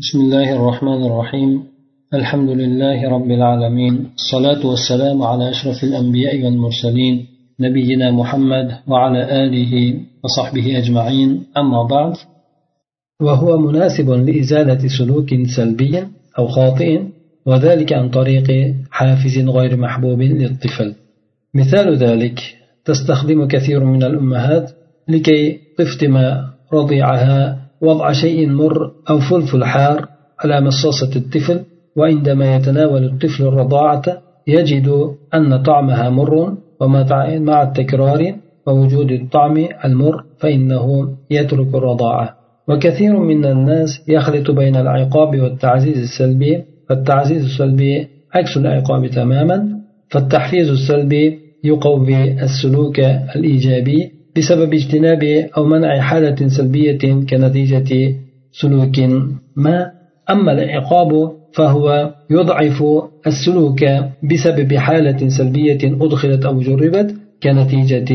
بسم الله الرحمن الرحيم الحمد لله رب العالمين الصلاة والسلام على أشرف الأنبياء والمرسلين نبينا محمد وعلى آله وصحبه أجمعين أما بعد وهو مناسب لإزالة سلوك سلبي أو خاطئ وذلك عن طريق حافز غير محبوب للطفل مثال ذلك تستخدم كثير من الأمهات لكي تفتم رضيعها وضع شيء مر أو فلفل حار على مصاصة الطفل وعندما يتناول الطفل الرضاعة يجد أن طعمها مر ومع التكرار ووجود الطعم المر فإنه يترك الرضاعة. وكثير من الناس يخلط بين العقاب والتعزيز السلبي فالتعزيز السلبي عكس العقاب تماما فالتحفيز السلبي يقوي السلوك الإيجابي بسبب اجتناب أو منع حالة سلبية كنتيجة سلوك ما. أما العقاب فهو يضعف السلوك بسبب حالة سلبية أدخلت أو جربت كنتيجة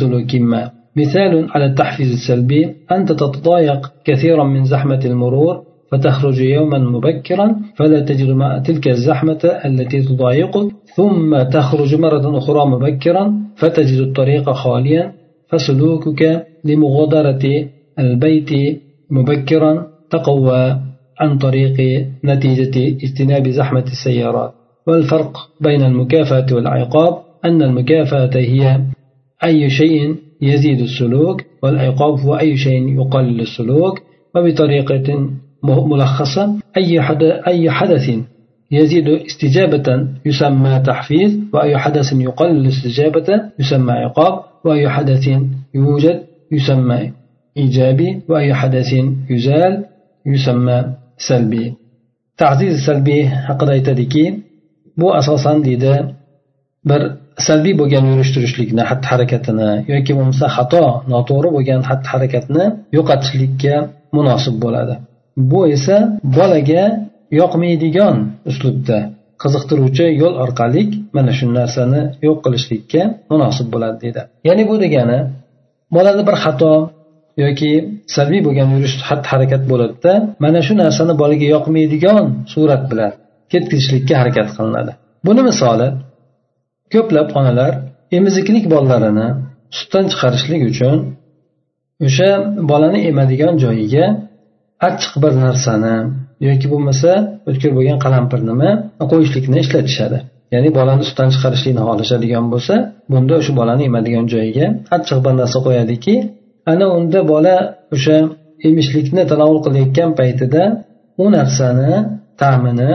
سلوك ما. مثال على التحفيز السلبي أنت تتضايق كثيرا من زحمة المرور فتخرج يوما مبكرا فلا تجد تلك الزحمة التي تضايقك ثم تخرج مرة أخرى مبكرا فتجد الطريق خاليا. فسلوكك لمغادرة البيت مبكرا تقوى عن طريق نتيجة اجتناب زحمة السيارات. والفرق بين المكافأة والعقاب أن المكافأة هي أي شيء يزيد السلوك والعقاب هو أي شيء يقلل السلوك. وبطريقة ملخصة أي أي حدث يزيد استجابة يسمى تحفيز وأي حدث يقلل الاستجابة يسمى عقاب. وأي حدث يوجد يسمى إيجابي وأي حدث يزال يسمى سلبي تعزيز سلبي haqida aytadiki bu asosan deydi bir salbiy bo'lgan yurish turishlikni xatti harakatini yoki bo'lmasa xato noto'g'ri bo'lgan xatti harakatni yo'qotishlikka munosib bo'ladi bu esa bolaga yoqmaydigan uslubda qiziqtiruvchi yo'l orqali mana shu narsani yo'q qilishlikka munosib bo'ladi deydi. Ya'ni bu degani bolada bir xato yoki salbiy bo'lgan yurish xatti harakat bo'ladida mana shu narsani bolaga yoqmaydigan surat bilan ketkizishlikka harakat qilinadi. Buni misoli ko'plab onalar emiziklik bolalarini sutdan chiqarishlik uchun o'sha bolani emadigan joyiga achchiq bir narsani yoki bo'lmasa o'tkir bo'lgan qalampir nima qo'yishlikni ishlatishadi. Ya'ni bolani sutdan chiqarishlikni xohlashadigan bo'lsa bunda o'sha bolani emadigan joyiga achchiq bir narsa qo'yadiki ana unda bola o'sha emishlikni tanovul qilayotgan paytida u narsani ta'mini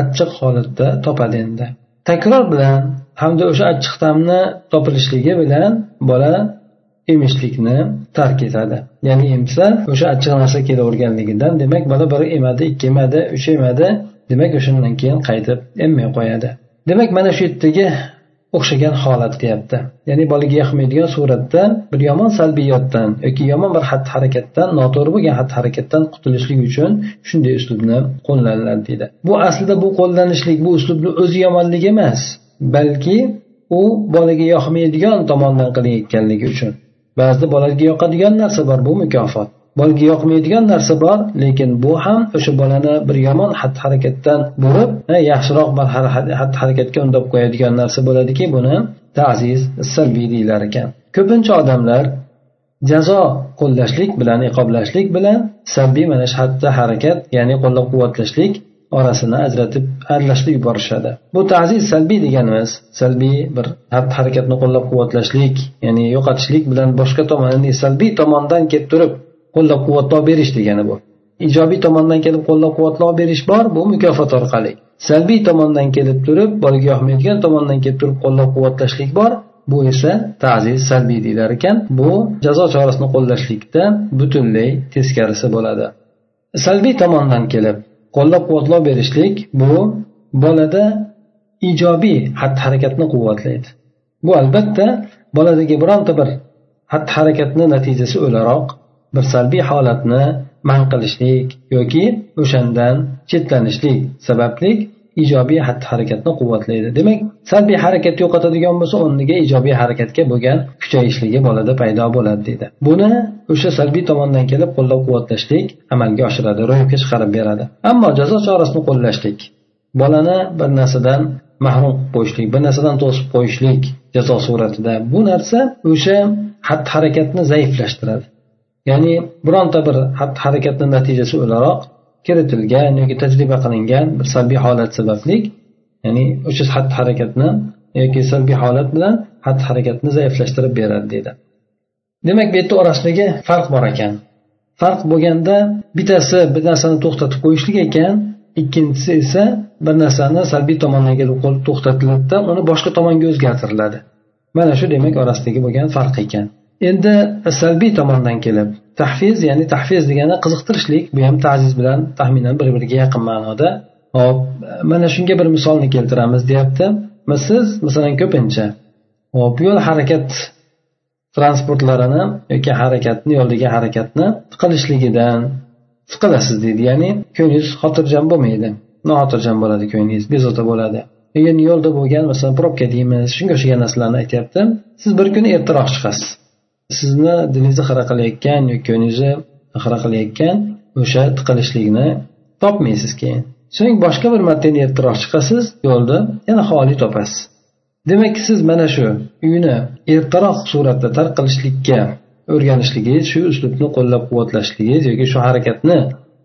achchiq holatda topadi endi. Takror bilan hamda o'sha achchiq ta'mni topilishligi bilan bola emishlikni tark etadi. Ya'ni emsa o'sha achchiq narsa kelaverganligidan demak bola bir emadi ikki emadi uch emadi demak o'shandan keyin qaytib emmay qo'yadi. Demak mana shu yerdagi o'xshagan holat deyapti. Ya'ni bolaga yoqmaydigan suratda bir yomon salbiyotdan yoki yomon bir xatti harakatdan noto'g'ri bo'lgan xatti harakatdan qutulishlik uchun shunday uslubni qo'llaniladi deydi. Bu aslida bu qo'llanishlik bu uslubni o'zi yomonligi emas balki u bolaga yoqmaydigan tomondan qilinayotganligi uchun. Ba'zida bolaga yoqadigan narsa bor bu mukofot. Bolaga yoqmaydigan narsa bor lekin bu ham o'sha bolani bir yomon xatti harakatdan bo'lib yaxshiroq bir xatti harakatga undab qo'yadigan narsa bo'ladiki buni taziz salbiy deyilar ekan. Ko'pincha odamlar jazo qo'llashlik bilan iqoblashlik bilan salbiy mana shu xatti harakat ya'ni qo'llab quvvatlashlik orasini ajratib aralashtirib yuborishadi. Bu taziz salbiy deganimiz salbiy bir xatti harakatni qo'llab quvvatlashlik ya'ni yo'qotishlik bilan boshqa tomonini salbiy tomondan kelib turib qo'llab quvvatlov berish degani bu. Ijobiy tomondan kelib qo'llab quvvatlov berish bor bu mukofot orqali. Salbiy tomondan kelib turib bolaga yoqmaydigan tomondan kelib turib qo'llab quvvatlashlik bor bu esa taziz salbiy deyilar ekan. Bu jazo chorasini qo'llashlikda butunlay teskarisi bo'ladi. Salbiy tomondan kelib qo'llab quvvatlov berishlik bu bolada ijobiy xatti harakatni quvvatlaydi. Bu albatta boladagi bironta bir xatti harakatni natijasi o'laroq bir salbiy holatni man qilishlik yoki o'shandan chetlanishlik sababli ijobiy xatti harakatni quvvatlaydi. Demak salbiy harakatni yo'qotadigan bo'lsa o'rniga ijobiy harakatga bo'lgan kuchayishligi bolada paydo bo'ladi deydi. Buni o'sha salbiy tomondan kelib qo'llab quvvatlashlik amalga oshiradi ro'yobga chiqarib beradi. Ammo jazo chorasini qo'llashlik bolani bir narsadan mahrum qilib qo'yishlik bir narsadan to'sib qo'yishlik jazo suratida bu narsa o'sha xatti harakatni zaiflashtiradi. Ya'ni bironta bir xatti harakatni natijasi o'laroq kiritilgan yoki tajriba qilingan bir salbiy holat sababli ya'ni o'sha xatti harakatni yoki salbiy holat bilan xatti harakatni zaiflashtirib beradi deydi. Demak bu yerda orasidagi farq bor ekan. Farq bo'lganda bittasi bir narsani to'xtatib qo'yishlik ekan ikkinchisi esa bir narsani salbiy tomondan kelib to'xtatiladida uni boshqa tomonga o'zgartiriladi. Mana shu demak orasidagi bo'lgan farq ekan. Endi salbiy tomondan kelib tahfiz ya'ni tahfiz degani qiziqtirishlik bu ham taziz bilan taxminan bir biriga yaqin ma'noda. Hop mana shunga bir misolni keltiramiz deyapti. Siz masalan ko'pincha hop yo'l harakat transportlarini yoki harakatni yo'ldagi harakatni qilishligidan siqilasiz deydi. Ya'ni ko'nglingiz xotirjam bo'lmaydi. Noxotirjam bo'ladi ko'nglingiz bezovta bo'ladi. Ya'ni yo'lda bo'lgan masalan probka deymiz shunga o'xshagan narsalarni aytyapti. Siz bir kuni ertaroq chiqasiz. Sizni dilingizni xira qilayotgan yoki ko'nglingizni xira qilayotgan o'sha tiqilishlikni topmaysiz keyin. So'ng boshqa bir marta ertaroq chiqasiz yo'lda yana xoli topasiz. Demak siz mana shu uyni ertaroq suratda tark qilishlikka o'rganishligingiz shu uslubni qo'llab quvvatlashligingiz yoki shu harakatni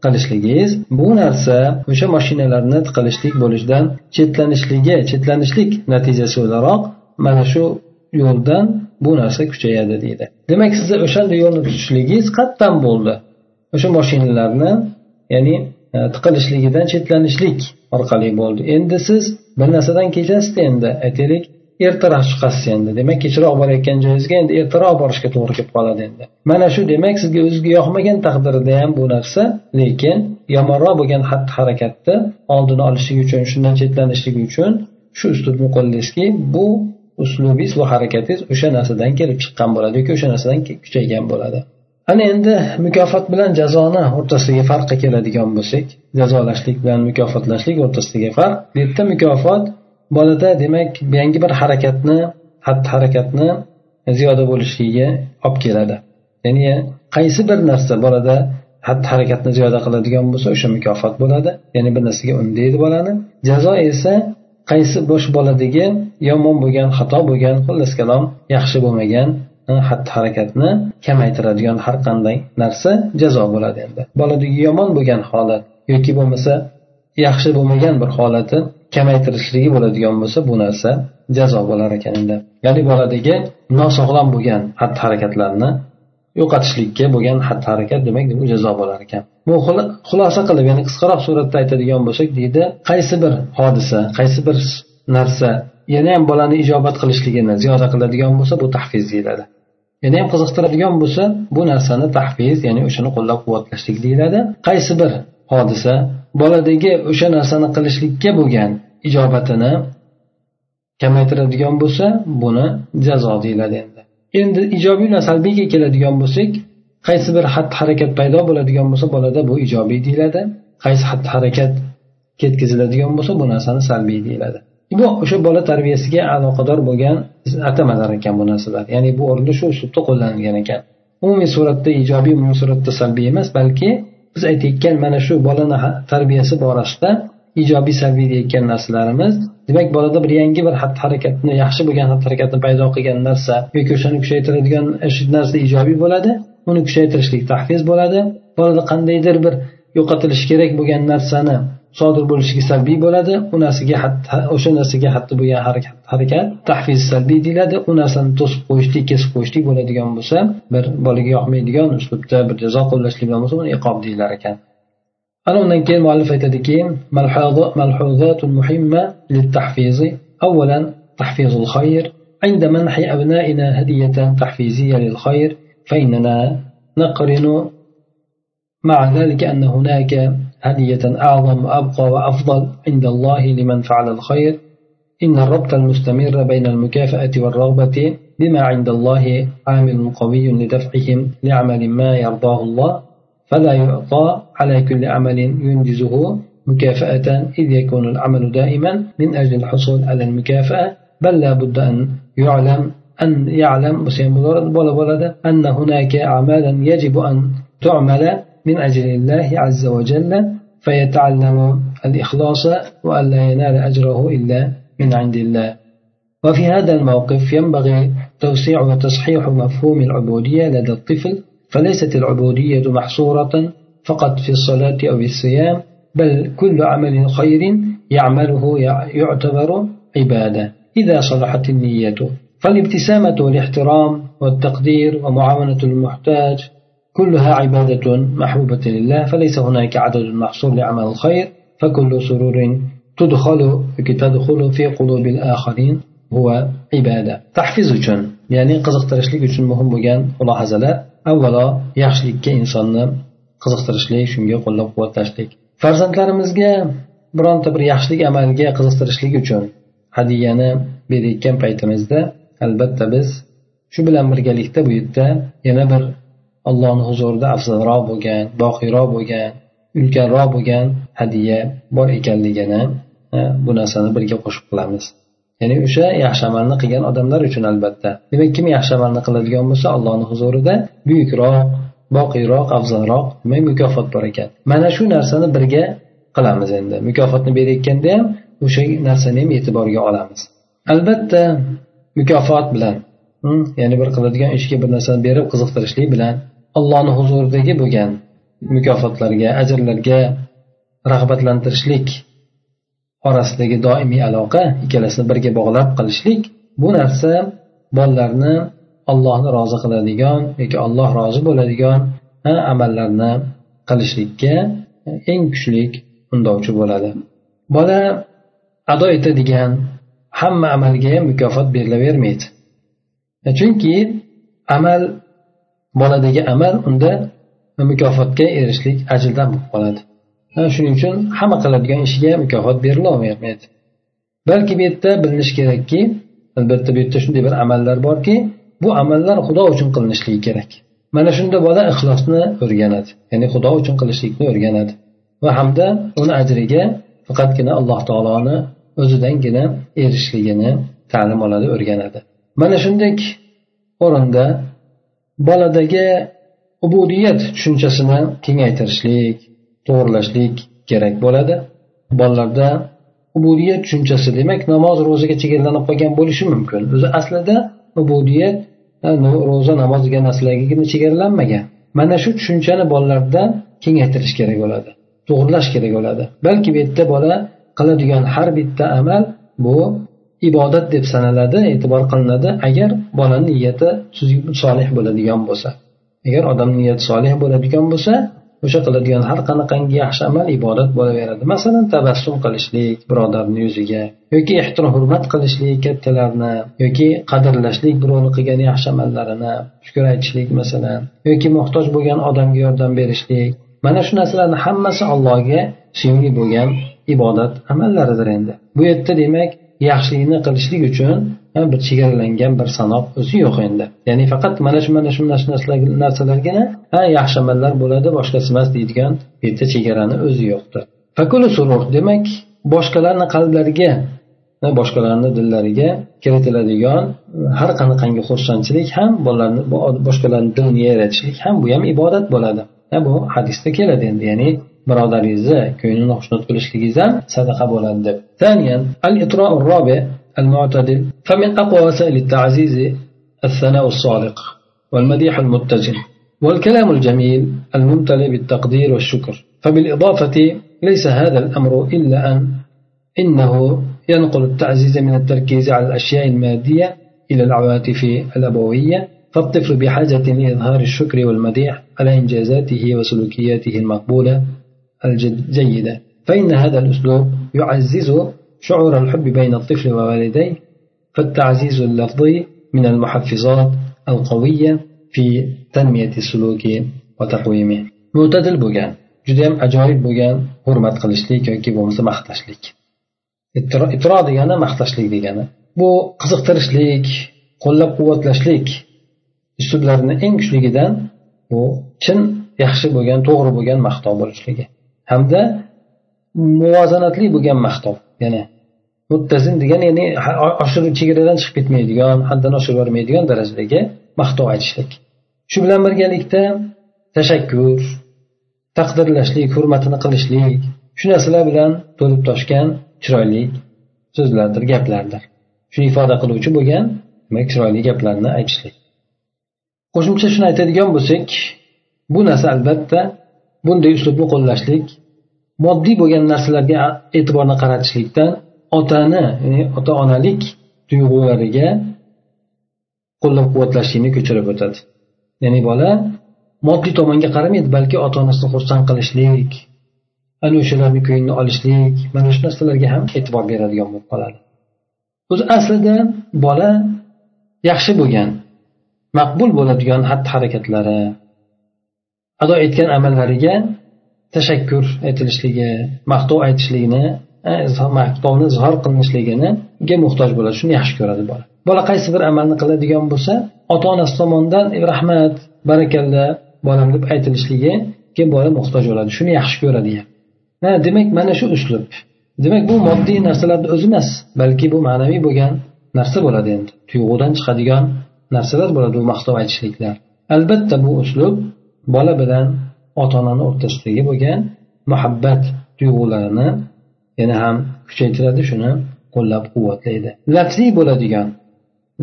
qilishligingiz bu narsa o'sha mashinalarni tiqilishlik bo'lishidan chetlanishligi chetlanishlik natijasi o'laroq mana shu yo'ldan bu narsa kuchayadi deydi. Demak sizni o'shanda yo'lni tutishligingiz qayerdan bo'ldi. O'sha mashinalarni ya'ni e, tiqilishligidan chetlanishlik orqali bo'ldi. Endi siz bir narsadan kechasizda endi aytaylik ertaroq chiqasiz endi. Demak kechroq borayotgan joyingizga endi ertaroq borishga to'g'ri kelib qoladi endi. Mana shu demak sizga o'zizga yoqmagan taqdirda ham bu narsa lekin yomonroq bo'lgan xatti harakatni oldini olishlik uchun shundan chetlanishlik uchun shu uslubni qo'llaysizki bu uslubingiz va harakatingiz o'sha narsadan kelib chiqqan bo'ladi yoki o'sha narsadan kuchaygan bo'ladi. Ana endi mukofot bilan jazoni o'rtasidagi farqqa keladigan bo'lsak jazolashlik bilan mukofotlashlik o'rtasidagi farq bu yerda mukofot bolada demak yangi bir harakatni xatti harakatni ziyoda bo'lishligiga olib keladi. Ya'ni qaysi bir narsa bolada xatti harakatni ziyoda qiladigan bo'lsa o'sha mukofot bo'ladi. Ya'ni bir narsaga undaydi bolani. Jazo esa qaysi bosh boladagi yomon bo'lgan xato bo'lgan xullas kalom yaxshi bo'lmagan xatti harakatni kamaytiradigan har qanday narsa jazo bo'ladi endi. Boladagi yomon bo'lgan holat yoki bo'lmasa yaxshi bo'lmagan bir holati kamaytirishligi bo'ladigan bo'lsa bu narsa jazo bo'lar ekan endi. Ya'ni boladagi nosog'lom bo'lgan xatti harakatlarni yo'qotishlikka bo'lgan xatti harakat demak bu jazo bo'lar ekan. Bu xulosa qilib ya'ni qisqaroq suratda aytadigan bo'lsak deydi qaysi bir hodisa qaysi bir narsa yana ham bolani ijobat qilishligini ziyoda qiladigan bo'lsa bu tahfiz deyiladi. Yana ham qiziqtiradigan bo'lsa bu narsani tahfiz ya'ni o'shani qo'llab quvvatlashlik deyiladi. Qaysi bir hodisa boladagi o'sha narsani qilishlikka bo'lgan ijobatini kamaytiradigan bo'lsa buni jazo deyiladi. Endi ijobiy bilan salbiyga keladigan bo'lsak qaysi bir xatti harakat paydo bo'ladigan bo'lsa bolada bu ijobiy deyiladi. Qaysi xatti harakat ketkaziladigan bo'lsa bu narsani salbiy deyiladi. Bu o'sha bola tarbiyasiga aloqador bo'lgan atamalar ekan bu narsalar. Ya'ni bu o'rinda shu uslubda qo'llanilgan ekan. Umumiy suratda ijobiy umumiy suratda salbiy emas balki biz aytayotgan mana shu bolani tarbiyasi borasida ijobiy salbiy narsalarimiz. Demak bolada bir yangi bir xatti harakatni yaxshi bo'lgan xatti harakatni paydo qilgan narsa yoki o'shani kuchaytiradigan narsa ijobiy bo'ladi. Uni kuchaytirishlik tahfiz bo'ladi. Bolada qandaydir bir yo'qotilishi kerak bo'lgan narsani sodir bo'lishiga salbiy bo'ladi. U narsaga o'sha narsaga xatti bo'lgan harakat harakat tahfiz salbiy deyiladi. U narsani to'sib qo'yishlik kesib qo'yishlik bo'ladigan bo'lsa bir bolaga yoqmaydigan uslubda bir jazo qo'llashlik bilan bo'lsa uni iqob deyilar ekan. Ana undan keyin muallif aytadiki malhuzat muhimma للتحفيظ أولا تحفيظ الخير عند منح أبنائنا هدية تحفيزية للخير فإننا نقرن مع ذلك أن هناك هدية أعظم وأبقى وأفضل عند الله لمن فعل الخير إن الربط المستمر بين المكافأة والرغبة بما عند الله عامل قوي لدفعهم لعمل ما يرضاه الله فلا يعطى على كل عمل ينجزه مكافأة إذ يكون العمل دائما من أجل الحصول على المكافأة. بل لا بد أن يعلم أن يعلم أن هناك أعمالا يجب أن تعمل من أجل الله عز وجل فيتعلم الإخلاص وألا ينال أجره إلا من عند الله. وفي هذا الموقف ينبغي توسيع وتصحيح مفهوم العبودية لدى الطفل فليست العبودية محصورة فقط في الصلاة أو الصيام بل كل عمل خير يعمله يعتبر عبادة. إذا صلحت النية فالابتسامة والاحترام والتقدير ومعاونة المحتاج كلها عبادة محبوبة لله فليس هناك عدد محصور لعمل الخير فكل سرور تدخل تدخل في قلوب الآخرين huwa ibada tahfiz uchun ya'ni qiziqtirishlik uchun muhim bo'lgan mulohazalar avvalo yaxshilikka insonni qiziqtirishlik shunga qo'llab quvvatlashlik farzandlarimizga bironta bir yaxshilik amalga qiziqtirishlik uchun hadyani berayotgan paytimizda albatta biz shu bilan birgalikda bu yerda yana bir allohni huzurida afzalroq bo'lgan boqiyroq bo'lgan ulkanroq bo'lgan hadya bor ekanligini bu narsani birga qo'shib qilamiz. Ya'ni o'sha yaxshi amalni qilgan odamlar uchun albatta. Demak kim yaxshi amalni qiladigan bo'lsa allohni huzurida buyukroq boqiyroq afzalroq demak mukofot bor ekan. Mana shu narsani birga qilamiz endi. Mukofotni berayotganda ham o'sha narsani ham e'tiborga olamiz. Albatta mukofot bilan hmm, ya'ni bir qiladigan ishga bir narsani berib qiziqtirishlik bilan allohni huzuridagi bo'lgan mukofotlarga ajrlarga rag'batlantirishlik orasidagi doimiy aloqa ikkalasini birga bog'lab qilishlik bu narsa bolalarni allohni rozi qiladigan yoki alloh rozi bo'ladigan amallarni qilishlikka eng kuchli undovchi bo'ladi. Bola ado etadigan hamma amalga ham mukofot berilavermaydi. Chunki amal boladagi amal unda mukofotga erishishlik ajrdan bo'lib qoladi shuning uchun hamma qiladigan ishiga mukofot berilolmayapti balki bu yerda bilinishi kerakki albatta bu yerda shunday bir amallar borki bu amallar xudo uchun qilinishligi kerak. Mana shunda bola ixlosni o'rganadi ya'ni xudo uchun qilishlikni o'rganadi. Va hamda uni ajriga faqatgina alloh taoloni o'zidangina erishishligini ta'lim oladi o'rganadi. Mana shunday o'rinda boladagi ubudiyat tushunchasini kengaytirishlik to'g'irlashlik kerak bo'ladi. Bolalarda ubudiyat tushunchasi demak namoz ro'zaga chegaralanib qolgan bo'lishi mumkin. O'zi aslida ubudiyat ro'za namoz degan narsalargagina chegaralanmagan mana shu tushunchani bolalarda kengaytirish kerak bo'ladi to'g'irlash kerak bo'ladi. Balki bu yerda bola qiladigan har bitta amal bu ibodat deb sanaladi e'tibor qilinadi. Agar bolani niyati solih bo'ladigan bo'lsa agar odamni niyati solih bo'ladigan bo'lsa o'sha qiladigan har qanaqangi yaxshi amal ibodat bo'laveradi. Masalan tabassum qilishlik birodarni yuziga yoki ehtirom hurmat qilishlik kattalarni yoki qadrlashlik birovni qilgan yaxshi amallarini shukur aytishlik masalan yoki muhtoj bo'lgan odamga yordam berishlik. Mana shu narsalarni hammasi allohga suyumli bo'lgan ibodat amallaridir endi. Bu yerda demak yaxshilikni qilishlik uchun bir chegaralangan bir sanoq o'zi yo'q endi. Ya'ni faqat mana shu mana shu narsalargina ha yaxshi amallar bo'ladi boshqasi emas deydigan bu yerda chegarani o'zi yo'qdir. Surur demak boshqalarni qalblariga boshqalarni dillariga kiritiladigan har qanaqangi xursandchilik ham bolalarni boshqalarni dilini yaratishlik ham bu ham ibodat bo'ladi. Bu hadisda keladi endi ya'ni birodaringizni ko'nglini xushnud qilishligingiz ham sadaqa bo'ladi deb. المعتدل فمن أقوى وسائل التعزيز الثناء الصادق والمديح المتجه والكلام الجميل الممتلئ بالتقدير والشكر فبالإضافة ليس هذا الأمر إلا أن إنه ينقل التعزيز من التركيز على الأشياء المادية إلى العواطف الأبوية فالطفل بحاجة لإظهار الشكر والمديح على إنجازاته وسلوكياته المقبولة الجيدة فإن هذا الأسلوب يعزز شعور الحب بين الطفل ووالديه فالتعزيز اللفظي من المحفزات القوية في تنمية السلوك وتقويمه mo'tadil bo'lgan judayam ajoyib bo'lgan hurmat qilishlik yoki bo'lmasa maqtashlik itro degani maqtashlik degani bu qiziqtirishlik qo'llab quvvatlashlik uslublarini eng kuchligidan bu chin yaxshi bo'lgan to'g'ri bo'lgan maqtov bo'lishligi hamda muvozanatli bo'lgan maqtov. Ya'ni muttazin degani ya'ni oshirib chegaradan chiqib ketmaydigan haddan oshirib yubormaydigan darajadagi maqtov aytishlik. Shu bilan birgalikda tashakkur taqdirlashlik hurmatini qilishlik shu narsalar bilan to'lib toshgan chiroyli so'zlardir gaplardir. Shuni ifoda qiluvchi bo'lgan demak chiroyli gaplarni aytishlik. Qo'shimcha shuni aytadigan bo'lsak bu narsa albatta bunday uslubni qo'llashlik moddiy bo'lgan narsalarga e'tiborni qaratishlikdan otani ya'ni ota onalik tuyg'ulariga qo'llab quvvatlashlikni ko'chirib o'tadi. Ya'ni bola moddiy tomonga qaramaydi balki ota onasini xursand qilishlik ana o'shalarni ko'nglini olishlik mana shu narsalarga ham e'tibor beradigan bo'lib qoladi. O'zi aslida bola yaxshi bo'lgan maqbul bo'ladigan xatti harakatlari ado etgan amallariga tashakkur aytilishligi maqtov aytishligini e, maqtovni izhor qilinishligiga muhtoj bo'ladi. Shuni yaxshi ko'radi bola. Bola qaysi bir amalni qiladigan bo'lsa ota onasi tomonidan rahmat barakalla bolam deb aytilishligiga bola muhtoj bo'ladi. Shuni yaxshi ko'radi ha demak mana shu uslub. Demak bu moddiy narsalarni o'zi emas balki bu ma'naviy bo'lgan narsa bo'ladi endi. Tuyg'udan chiqadigan narsalar bo'ladi bu maqtov aytishliklar. Albatta bu uslub bola bilan ota onani o'rtasidagi bo'lgan muhabbat tuyg'ularini yana ham kuchaytiradi shuni qo'llab quvvatlaydi. Lafziy bo'ladigan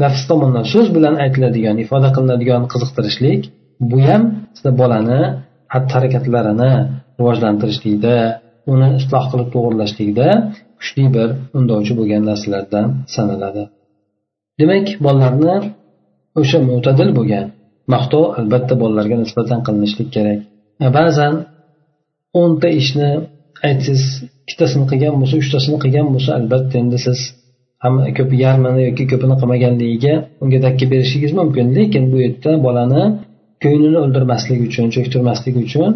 lafz tomondan so'z bilan aytiladigan ifoda qilinadigan qiziqtirishlik bu ham bolani xatti harakatlarini rivojlantirishlikda uni isloh qilib to'g'irlashlikda kuchli bir undovchi bo'lgan narsalardan sanaladi. Demak bolalarni o'sha mo'tadil bo'lgan maqtov albatta bolalarga nisbatan qilinishlik kerak. Ba'zan o'nta ishni aytsangiz ikkitasini qilgan bo'lsa uchtasini qilgan bo'lsa albatta endi siz hamma ko'p yarmini yoki ko'pini qilmaganligiga unga dakki berishingiz mumkin. Lekin bu yerda bolani ko'nglini o'ldirmaslik uchun cho'ktirmaslik uchun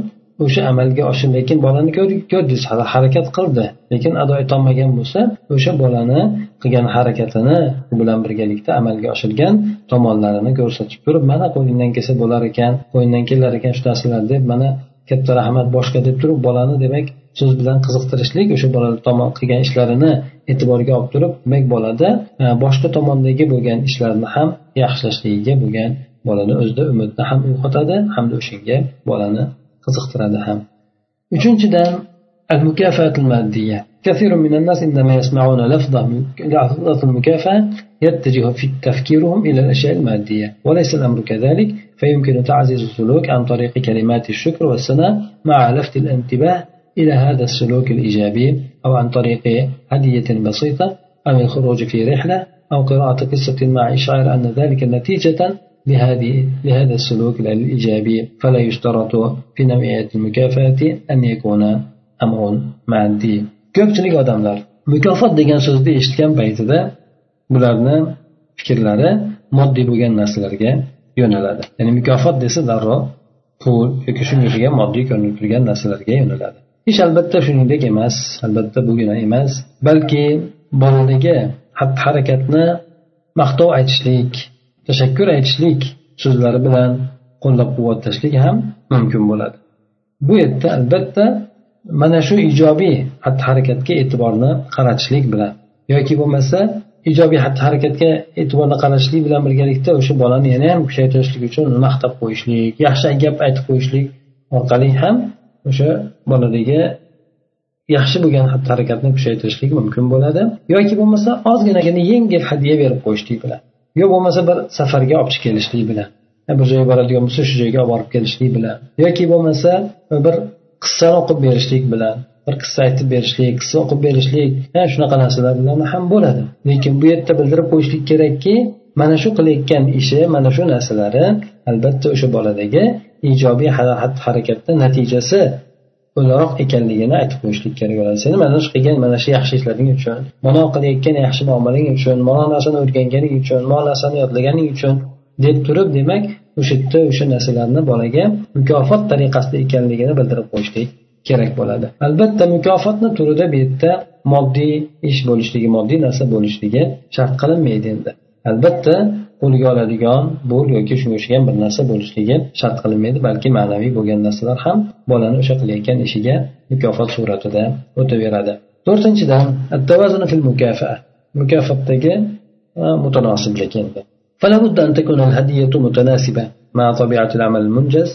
o'sha amalga oshir lekin bolani ko'rdingiz harakat qildi. Lekin ado etolmagan bo'lsa o'sha bolani qilgan harakatini bilan birgalikda amalga oshirgan tomonlarini ko'rsatib turib mana qo'lingdan kelsa bo'lar ekan qo'lingdan kelar ekan shu narsalar deb mana katta rahmat boshqa deb turib bolani demak so'z bilan qiziqtirishlik o'sha bola tomon qilgan ishlarini e'tiborga olib turib demak bolada e, boshqa tomondagi bo'lgan ishlarni ham yaxshilashligiga bo'lgan bolani o'zida umidni ham uyg'otadi hamda o'shanga bolani qiziqtiradi ham uchinchidan al mukafatul maddiya كثير من الناس عندما يسمعون لفظ لفظ المكافأة يتجه في تفكيرهم إلى الأشياء المادية وليس الأمر كذلك. فيمكن تعزيز السلوك عن طريق كلمات الشكر والثناء مع لفت الانتباه إلى هذا السلوك الإيجابي أو عن طريق هدية بسيطة أو الخروج في رحلة أو قراءة قصة مع إشعار أن ذلك نتيجة لهذه لهذا السلوك الإيجابي فلا يشترط في نوعية المكافأة أن يكون أمر مادي ko'pchilik odamlar mukofot degan so'zni eshitgan paytida bularni fikrlari moddiy bo'lgan narsalarga yo'naladi ya'ni mukofot desa darrov pul yoki shunga o'xshagan moddiy ko'rinib turgan narsalarga yo'naladi ish albatta shuningdek emas albatta bugina emas balki boladagi xatti harakatni maqtov aytishlik tashakkur aytishlik so'zlari bilan qo'llab quvvatlashlik ham mumkin bo'ladi. Bu yerda albatta mana shu ijobiy xatti harakatga e'tiborni qaratishlik bilan yoki bo'lmasa ijobiy xatti harakatga e'tiborni qaratishlik bilan birgalikda o'sha bolani yana ham kuchaytirishlik uchun maqtab qo'yishlik yaxshi gap aytib qo'yishlik orqali ham o'sha boladagi yaxshi bo'lgan xatti harakatni kuchaytirishlik mumkin bo'ladi. Yoki bo'lmasa ozginagina yengil hadya berib qo'yishlik bilan. Yo bo'lmasa bir safarga olib chiqib kelishlik bilan bir joyga boradigan bo'lsa shu joyga olib borib kelishlik bilan yoki bo'lmasa bir qissani o'qib berishlik bilan bir qissa aytib berishlik qissa o'qib berishlik shunaqa narsalar bilan ham bo'ladi. Lekin bu yerda bildirib qo'yishlik kerakki mana shu qilayotgan ishi mana shu narsalari albatta o'sha boladagi ijobiy harakatni natijasi o'laroq ekanligini aytib qo'yishlik kerak bo'ladi. Seni mana shu qilgan mana shu yaxshi ishlaring uchun mana qilayotgan yaxshi muomalang uchun mana narsani o'rganganing uchun mana narsani yodlaganing uchun deb turib demak o'sha yerda o'sha narsalarni bolaga mukofot tariqasida ekanligini bildirib qo'yishlik kerak bo'ladi. Albatta mukofotni turida bu yerda moddiy ish bo'lishligi moddiy narsa bo'lishligi shart qilinmaydi endi. Albatta qo'lga oladigan bo'l yoki shunga o'xshagan bir narsa bo'lishligi shart qilinmaydi balki ma'naviy bo'lgan narsalar ham bolani o'sha qilayotgan ishiga mukofot suratida o'taveradi to'rtinchidan mukofotdagi mutanosiblik endi فلا بد أن تكون الهدية متناسبة مع طبيعة العمل المنجز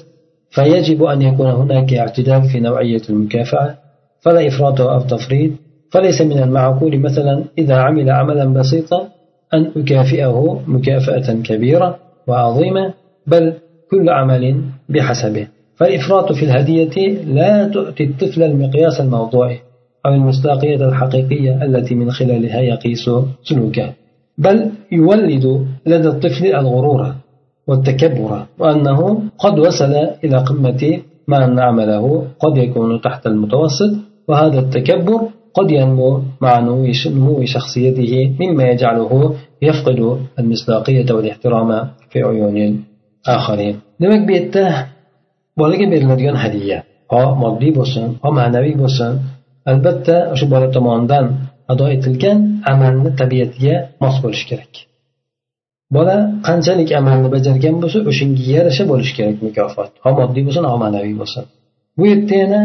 فيجب أن يكون هناك اعتدال في نوعية المكافأة فلا إفراط أو تفريط فليس من المعقول مثلا إذا عمل عملا بسيطا أن أكافئه مكافأة كبيرة وعظيمة بل كل عمل بحسبه. فالإفراط في الهدية لا تؤتي الطفل المقياس الموضوعي أو المصداقية الحقيقية التي من خلالها يقيس سلوكه بل يولد لدى الطفل الغرور والتكبر وأنه قد وصل إلى قمة ما أن عمله قد يكون تحت المتوسط وهذا التكبر قد ينمو مع نمو شخصيته مما يجعله يفقد المصداقية والاحترام في عيون الآخرين demak bu yerda bolaga beriladigan hadya ho moddiy bo'lsin ho ma'naviy bo'lsin albatta o'sha bola tomonidan ado etilgan amalni tabiatiga mos bo'lishi kerak bola qanchalik amalni bajargan bo'lsa o'shanga yarasha bo'lishi kerak mukofot ho moddiy bo'lsin ho ma'naviy bo'lsin bu yerda yana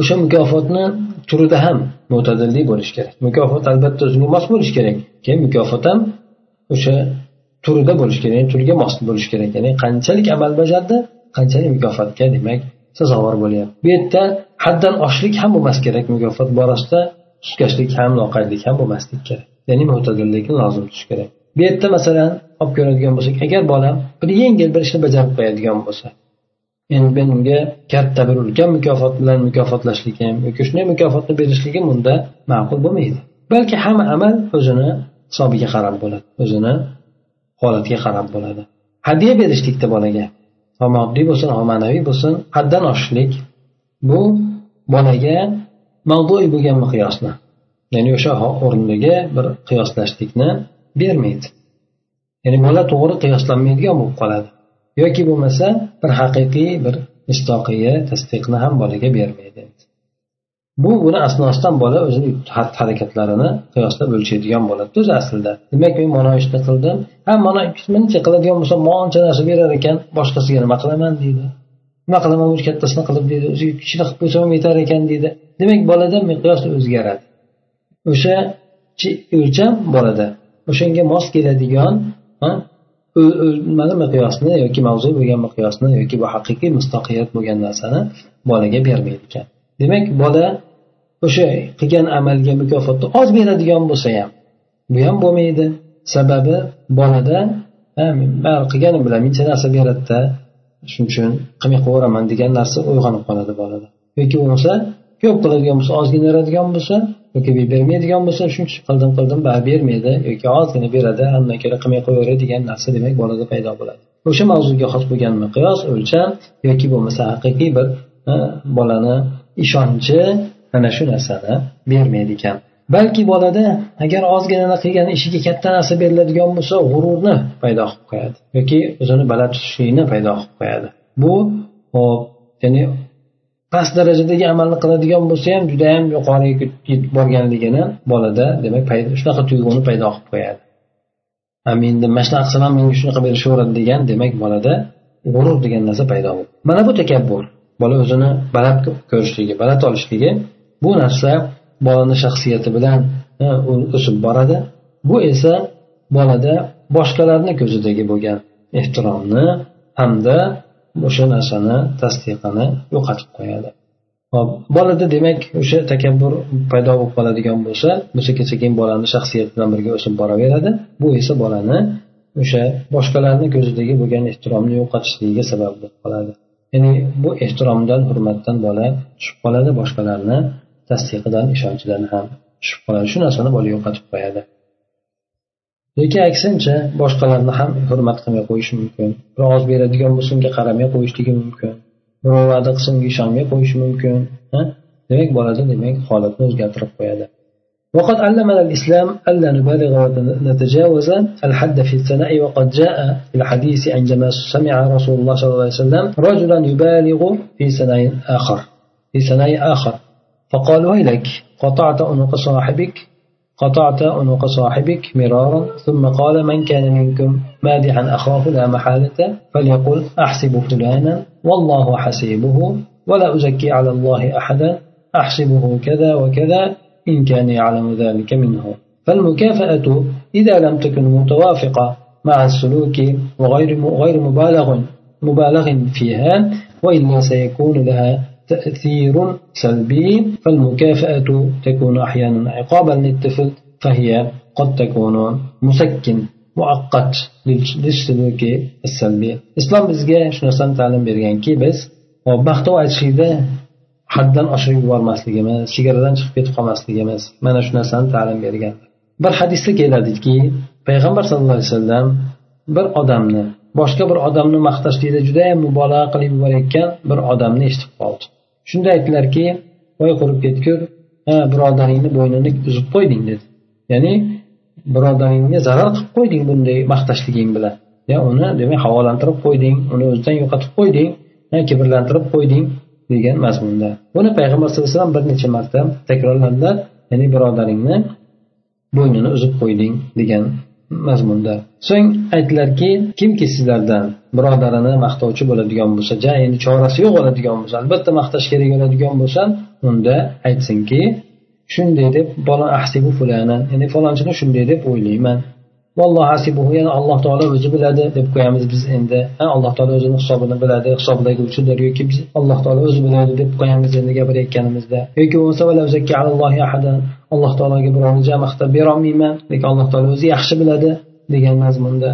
o'sha mukofotni turida ham mo'tadillik bo'lishi kerak. Mukofot albatta o'ziga mos bo'lishi kerak. Keyin mukofot ham o'sha turida bo'lishi kerak ya'ni turiga mos bo'lishi kerak. Ya'ni qanchalik amal bajardi qanchalik mukofotga demak sazovor bo'lyapti. Bu yerda haddan oshlik ham bo'lmas kerak. Mukofot borasida suskashlik ham loqaydlik ham bo'lmaslik kerak. Ya'ni mo'tadillikni lozim tutish kerak. Bu yerda masalan olib ko'radigan bo'lsak agar bola bir yengil bir ishni bajarib qo'yadigan bo'lsa endi men unga katta bir ulkan mukofot bilan mukofotlashligim yoki shunday mukofotni berishligim unda ma'qul bo'lmaydi. Balki hamma amal o'zini hisobiga qarab bo'ladi o'zini holatiga qarab bo'ladi. Hadya berishlikda bolaga ho moddiy bo'lsin ho ma'naviy bo'lsin haddan oshishlik bu bolaga mavdui bo'lgan miqyosni ya'ni o'sha o'rniga bir qiyoslashlikni bermaydi. Ya'ni bola to'g'ri qiyoslanmaydigan bo'lib qoladi. Yoki bo'lmasa bir haqiqiy bir mistoqiya tasdiqni ham bolaga bermaydi. Bu buni asnosidan bola o'zini xatti harakatlarini qiyoslab o'lchaydigan bo'ladi. O'zi aslida. Demak men mana ishni qildim. Ha mana buncha qiladigan bo'lsam moncha narsa berar ekan boshqasiga nima qilaman deydi. Nima qilaman o'zi kattasini qilib deydi. O'zi kichkina qilib qo'ysam yetar ekan deydi. Demak bolada miqyos o'zgaradi. O'sha o'lcham bolada. O'shanga mos keladigan nimani miqyosni yoki mavzu bo'lgan miqyosni yoki bu haqiqiy mustoqiyat bo'lgan narsani bolaga bermaydi. Ekan demak bola o'sha qilgan amalga mukofotni oz beradigan bo'lsa ham bu ham bo'lmaydi. Sababi bolada man qilganim bilan mingta narsa beradida shuning uchun qilmay qo'yaveraman degan narsa uyg'onib qoladi bolada. Yoki bo'lmasa ko'p qiladigan bo'lsa ozgina beradigan bo'lsa yoki bermaydigan bo'lsa shuncha qildim qildim baribir bermaydi yoki ozgina beradi undan ko'ra qilmay qo'yaveray degan narsa demak bolada paydo bo'ladi. O'sha mavzuga xos bo'lgan miqyos o'lcham yoki bo'lmasa haqiqiy bir bolani ishonchi mana shu narsani bermaydi ekan. Balki bolada agar ozgina qilgan ishiga katta narsa beriladigan bo'lsa g'ururni paydo qilib qo'yadi yoki o'zini baland tutishlikni paydo qilib qo'yadi. Bu hop ya'ni past darajadagi amalni qiladigan bo'lsa ham judayam yuqoriga yetib borganligini bolada demak shunaqa tuyg'uni paydo qilib qo'yadi. Endi mana shunaqa qilsam ham menga shunaqa berishaveradi degan demak bolada g'urur degan narsa paydo bo'ldi. Mana bu takabbur bola o'zini baland ko'rishligi baland olishligi bu narsa bolani shaxsiyati bilan o'sib boradi. Bu esa bolada boshqalarni ko'zidagi bo'lgan ehtiromni hamda o'sha narsani tasdiqini yo'qotib qo'yadi. Bolada demak o'sha takabbur paydo bo'lib qoladigan bo'lsa bu sekin sekin bolani shaxsiyati bilan birga o'sib boraveradi. Bu esa bolani o'sha boshqalarni ko'zidagi bo'lgan ehtiromni yo'qotishligiga sabab bo'lib qoladi. Ya'ni bu ehtiromdan hurmatdan bola tushib qoladi boshqalarni tasdiqidan ishonchidan ham tushib qoladi. Shu narsani bola yo'qotib qo'yadi. lekin aksincha boshqalarni ham hurmat qilmay qo'yishi mumkin oz beradigan bo'lsa unga qaramay qo'yishligi mumkin birov va'da qilsa unga ishonmay qo'yishi mumkin demak bolada demak holatni o'zgartirib qo'yadi وقد علمنا الإسلام ألا نبالغ ونتجاوز الحد في الثناء وقد جاء في الحديث عندما سمع رسول الله صلى الله عليه وسلم رجلا يبالغ في ثناء آخر في ثناء آخر فقال ويلك قطعت عنق صاحبك قطعت عنق صاحبك مرارا ثم قال من كان منكم مادحا أخاه لا محالة فليقل أحسب فلانا والله حسيبه ولا أزكي على الله أحدا أحسبه كذا وكذا إن كان يعلم ذلك منه. فالمكافأة إذا لم تكن متوافقة مع السلوك وغير غير مبالغ مبالغ فيها وإلا سيكون لها تأثير سلبي فالمكافأة تكون أحيانا عقابا للطفل فهي قد تكون مسكن muvaqqat lisluki salbiy islom bizga shu narsani ta'lim berganki biz maqtov aytishlikda haddan oshirib yubormasligimiz chegaradan chiqib ketib qolmasligimiz mana shu narsani ta'lim bergan bir hadisda keladiki payg'ambar sallallohu alayhi vasallam bir odamni boshqa bir odamni maqtashlikda judayam mubolag'a qilib yuborayotgan bir odamni eshitib qoldi shunda aytdilarki voy qurib ketgur ha birodaringni bo'ynini uzib qo'yding dedi. Ya'ni birodaringga zarar qilib qo'yding bunday maqtashliging bilan. Ya uni demak havolantirib qo'yding uni o'zidan yo'qotib qo'yding kibrlantirib qo'yding degan mazmunda. Buni payg'ambar sallallohu alayhi vasallam bir necha marta takrorladilar ya'ni birodaringni bo'ynini uzib qo'yding degan mazmunda. So'ng aytdilarki kimki sizlardan birodarini maqtovchi bo'ladigan bo'lsa ja endi chorasi yo'q bo'ladigan bo'lsa albatta maqtash kerak bo'ladigan bo'lsa unda aytsinki shunday deb ahsibu fulana ya'ni falonchini shunday deb o'ylayman. Vallohu hasibuhu ya'ni alloh taolo o'zi biladi deb qo'yamiz biz endi. Alloh taolo o'zini hisobini biladi hisoblaguvchidir yoki biz alloh taolo o'zi biladi deb qo'yamiz endi gapirayotganimizda. Yoki bo'lmasa alloh taologa birovni maqtab berolmayman lekin alloh taolo o'zi yaxshi biladi degan mazmunda.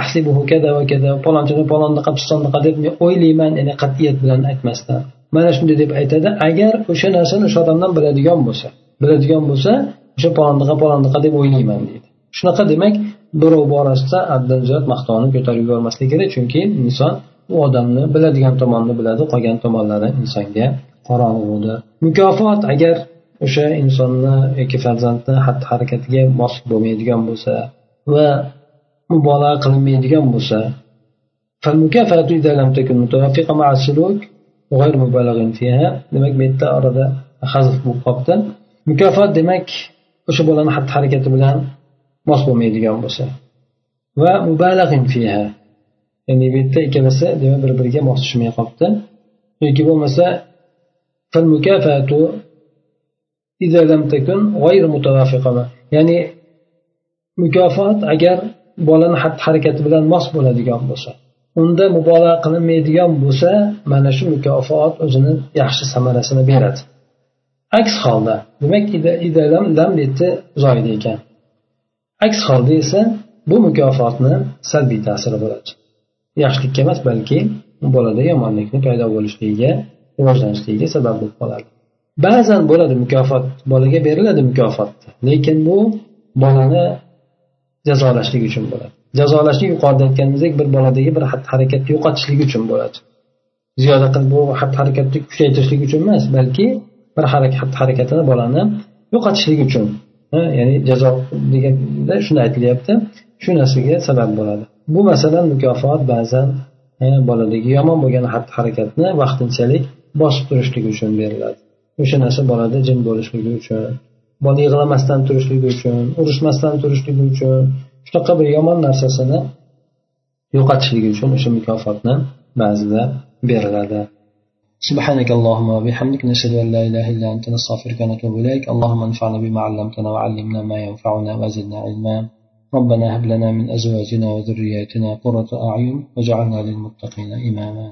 Ahsibuhu kada va kada palonchini palondaqa pistondaqa deb men o'ylayman ya'ni qat'iyat bilan aytmasdan. Mana shunday deb aytadi agar o'sha narsani o'sha odamdan biladigan bo'lsa biladigan bo'lsa o'sha palondaqa palondaqa deb o'ylayman deydi. Shunaqa demak birov borasida haddan ziyod maqtovni ko'tarib yubormaslik kerak chunki inson u odamni biladigan tomonni biladi qolgan tomonlari insonga qorong'udir. Mukofot agar o'sha insonni yoki farzandni xatti harakatiga mos bo'lmaydigan bo'lsa va mubolag'a qilinmaydigan bo'lsa demak bu yerda orada hazf bo'lib qolibdi. Mukofot demak o'sha bolani xatti harakati bilan mos bo'lmaydigan bo'lsa. Va mubalag'in fiha. Ya'ni bu yerda ikkalasi demak bir biriga mos tushmay qolibdi. Yoki bo'lmasa ya'ni mukofot agar bolani xatti harakati bilan mos bo'ladigan bo'lsa unda mubolag'a qilinmaydigan bo'lsa mana shu mukofot o'zini yaxshi samarasini beradi aks holda demak lam lam yerda zoida ekan aks holda esa bu mukofotni salbiy ta'siri bo'ladi yaxshilikka emas balki bolada yomonlikni paydo bo'lishligiga rivojlanishligiga sabab bo'lib qoladi ba'zan bo'ladi mukofot bolaga beriladi mukofot. Lekin bu bolani jazolashlik uchun bo'ladi. Jazolashlik yuqorida aytganimizdek bir boladagi bir xatti harakatni yo'qotishlik uchun bo'ladi. Ziyoda qilib bu xatti harakatni kuchaytirishlik uchun emas balki bir xatti harakatini bolani yo'qotishlik uchun ya'ni jazo deganda shuni aytilyapti. Shu narsaga sabab bo'ladi. Bu masalan mukofot ba'zan boladagi yomon bo'lgan xatti harakatni vaqtinchalik bosib turishlik uchun beriladi. o'sha narsa bolada jim bo'lishligi uchun bola yig'lamasdan turishligi uchun urushmasdan turishligi uchun shunaqa bir yomon narsasini yo'qotishligi uchun o'sha mukofotni ba'zida beriladi سبحانك اللهم وبحمدك نشهد أن لا إله إلا أنت نستغفرك ونتوب إليك اللهم انفعنا بما علمتنا وعلمنا ما ينفعنا وزدنا علما ربنا هب لنا من أزواجنا وذرياتنا قرة أعين واجعلنا للمتقين إماما